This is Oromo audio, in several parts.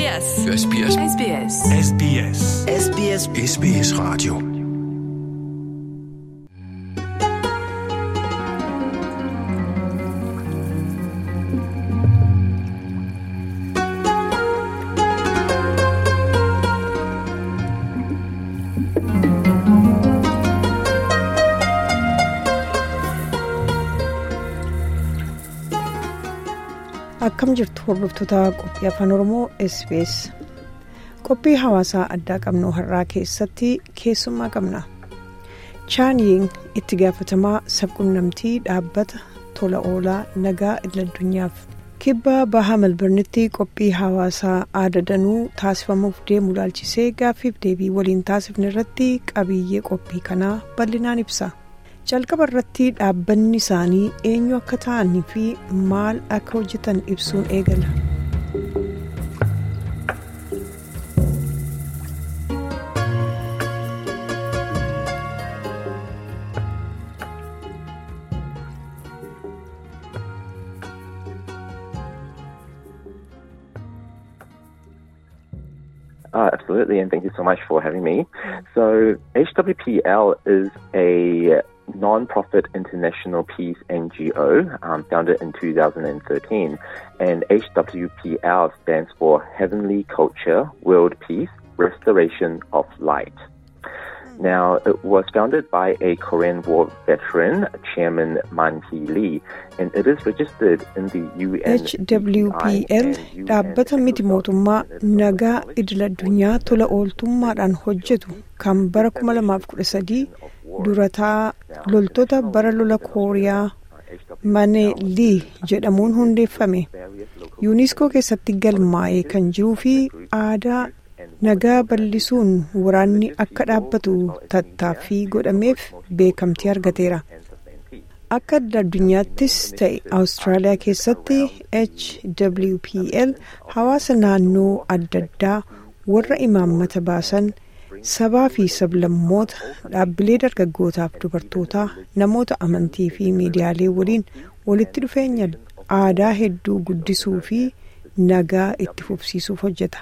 SBS. SBS. SBS. SBS. SBS SBS Radio. Akkam jirtu hordoftoota qophii afaan oromoo sbs qophii hawaasaa addaa qabnu har'aa keessatti keessummaa qabna. Chaanying itti gaafatamaa sabquunnamtii dhaabbata tola oolaa nagaa idil-addunyaaf. Kibba bahaa melbarnitti qophii hawaasaa aada danuu taasifamuuf deemu ilaalchisee gaaffiif deebii waliin taasifne irratti qabiyyee qophii kanaa bal'inaan ibsa. Jalqaba irratti dhaabbanni isaanii eenyu akka ta'anii fi maal akka hojjetan ibsuun eegala. Uh, absolutely, and thank you so much for having me. So, HWPL is a non-profit international peace NGO um, founded in 2013, and HWPL stands for Heavenly Culture, World Peace, Restoration of Light. Now, it was founded by a Korean War veteran, Chairman Man Hee Lee, and it is registered in the UN. HWPL dhaabbata miti mootummaa nagaa idil-addunyaa tola ooltummaadhaan hojjetu kan bara 2013 durataa loltoota bara lola kooriyaa mane lii jedhamuun hundeeffame yuuniskoo keessatti galmaa'ee kan jiruu fi aadaa nagaa bal'isuun waraanni akka dhaabbatu tattaaffii godhameef beekamtii argateera. Akka addunyaattis ta'e awustiraaliyaa keessatti hwpl hawaasa naannoo adda addaa warra imaammata baasan sabaa fi sablammoota dhaabbilee dargaggootaaf dubartootaa namoota amantii fi miidiyaalee waliin walitti dhufeenya aadaa hedduu guddisuu fi nagaa itti fufsiisuuf hojjeta.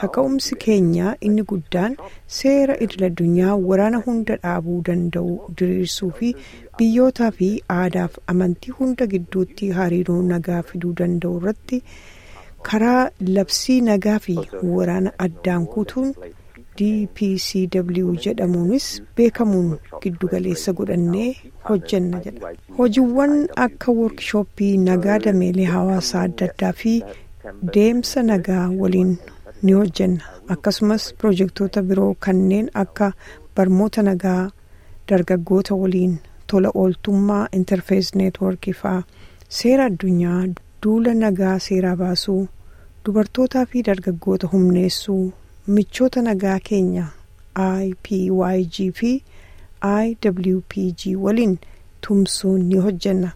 Kaka'umsi keenya inni guddaan seera idil-addunyaa waraana hunda dhaabuu danda'u diriirsuu fi biyyootaa fi aadaaf amantii hunda gidduutti hariiroo nagaa fiduu danda'u irratti karaa labsii nagaa fi waraana addaan kutuun dpcw jedhamuunis beekamuun giddugaleessa godhannee hojjenna jedha. Hojiiwwan akka workshooppii nagaa dameelee hawaasaa adda addaa fi deemsa nagaa waliin ni hojjenna. Akkasumas pirojektoota biroo kanneen akka barmoota nagaa dargaggoota waliin tola ooltummaa interfees neetworkii faa seera addunyaa duula nagaa seeraa baasuu dubartootaa fi dargaggoota humneessuu michoota nagaa keenya ipyg fi iwpg waliin tumsuun ni hojjenna.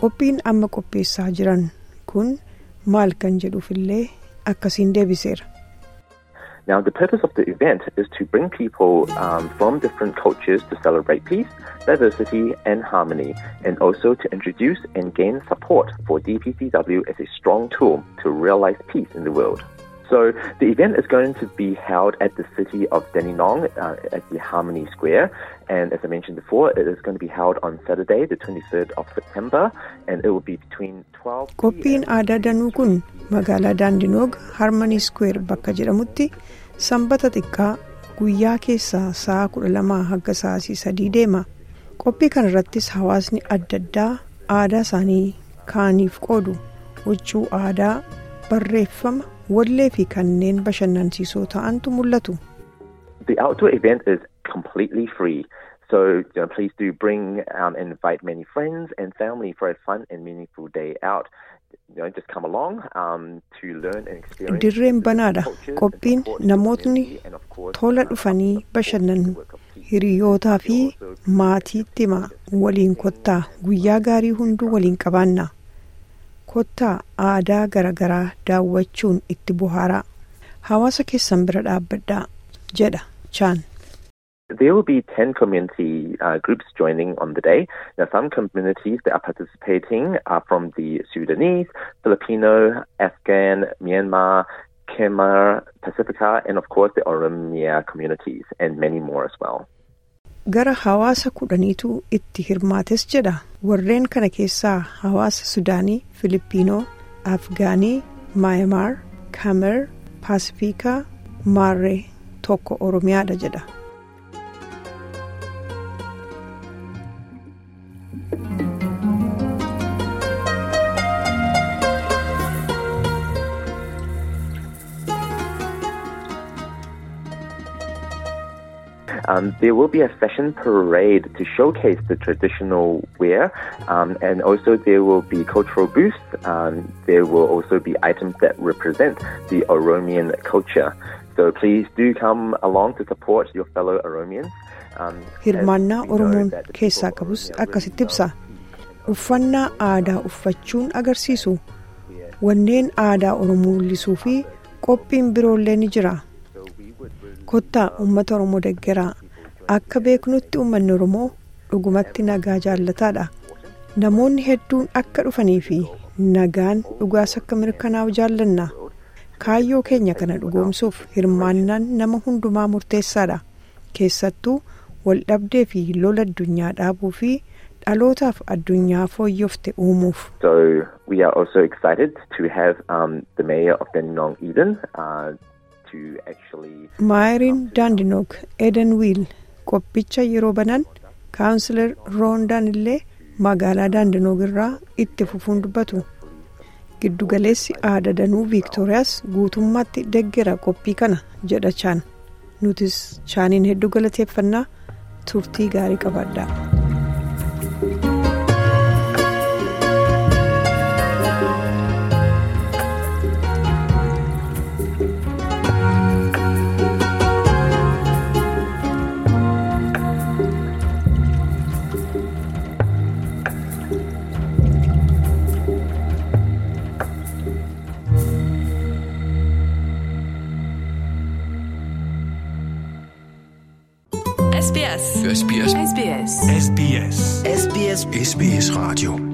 qophiin amma qopheessaa jiran kun maal kan jedhuufillee akkasiin deebiseera. Now, the purpose of the event is to bring people um, from different cultures to celebrate peace, diversity, and harmony, and also to introduce and gain support for DPCW as a strong tool to realize peace in the world. So, the event is going to be held at the city of Dandenong uh, at the Harmony Square, and as I mentioned before, it is going to be held on Saturday, the 23rd of September, and it will be between 12 qophiin aadaa danuu kun magaalaa daandinoog harmanii square bakka jedhamutti sanbata xiqqaa guyyaa keessaa sa'a kudha lamaa hanga sa'aatii sadii deema qophii kana irrattis hawaasni adda addaa aadaa isaanii kaaniif qoodu huccuu aadaa barreeffama wallee fi kanneen bashannansiisoo ta'antu mul'atu. The outdoor event is completely free. So you know, please do bring um, and invite many friends and family for a fun and meaningful day out. You know, just come along um, to learn and experience. dirreen banaadha qophiin namootni tola dhufanii bashannanu hiriyootaa fi maatiitti hima waliin kottaa guyyaa gaarii hunduu waliin qabaanna kottaa aadaa garagaraa daawwachuun itti bohaaraa hawaasa keessan bira dhaabbadhaa jedha chaan. There will be 10 community uh, groups joining on the day. Now, some communities that are participating are from the Sudanese, Filipino, Afghan, Myanmar, Khmer, Pacifica, and of course the Oromia communities, and many more as well. Gara hawaasa kudhaniitu itti hirmaates jedha. Warreen kana keessaa hawaasa Sudaanii, Filipiinoo, Afgaanii, Maayamaar, Kamer, Paasifiikaa, Maarree tokko Oromiyaadha jedha. Um, there will be a fashion parade to showcase the traditional wear, um, and also there will be cultural booths. Um, there will also be items that represent the Oromian culture. So please do come along to support your fellow Oromians. Um, Hirmaannaa Oromoon keessaa qabus akkasitti ibsa. Uffannaa aadaa uffachuun agarsiisu wanneen aadaa Oromoo mul'isuu fi qophiin biroollee ni jira. Kottaa uummata Oromoo deggeraa akka beeknutti uummanni Oromoo dhugumatti nagaa jaallataadha. Namoonni hedduun akka dhufanii fi nagaan dhugaas akka mirkanaa'u jaallanna. Kaayyoo keenya kana dhugoomsuuf hirmaannaan nama hundumaa murteessaadha. Keessattuu waldhabdee fi lola addunyaa dhaabuu fi dhalootaaf addunyaa fooyyofte uumuuf. So we are also excited to have um, the mayor of Dandenong Eden uh, Maayiriin Daandinoog Eden Wiil qophicha yeroo banan kaawunsilar Roondaan illee magaalaa Daandinoog irraa itti fufuun dubbatu. Giddugaleessi aadaa danuu Viiktooriyaas guutummaatti deggera qophii kana jedha chaan. Nutis chaaniin hedduu galateeffannaa turtii gaarii qabaadhaa. SBS SBS. SBS. SBS SBS. SBS Radio